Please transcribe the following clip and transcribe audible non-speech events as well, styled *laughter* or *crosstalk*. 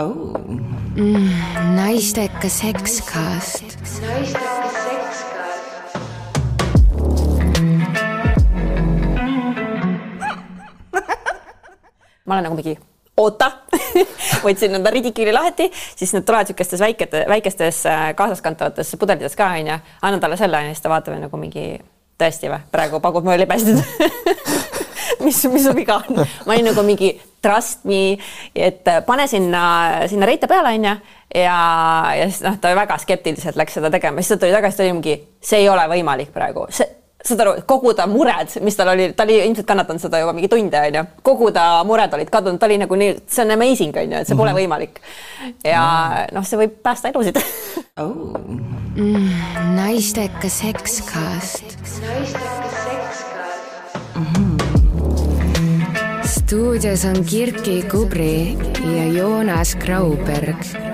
oh.. naistekas sekskast. ma olen nagu mingi oota. *laughs* Võtsin enda ridiküli lahti, siis need tulevad siukestes väikete, väikestes äh, kaasaskantavates pudelites ka onju, annan talle selle ja siis ta vaatab nagu mingi tõesti või, praegu pakub mulle libestit mis, mis su viga on? ma olin nagu mingi trust me, et pane sinna, sinna reite peale onju ja, ja siis noh, ta väga skeptiliselt läks seda tegema, siis ta tuli tagasi, ta oli mingi, see ei ole võimalik praegu, see saad aru, kogu ta mured, mis tal oli, ta oli ilmselt kannatanud seda juba mingi tunde onju, kogu ta mured olid kadunud, ta oli nagu nii, see on amazing onju, et see pole võimalik. ja noh, see võib päästa elusid *laughs* oh.. naistekas sekskast. Stuudios on Kirki Kubri ja Joonas Grauberg.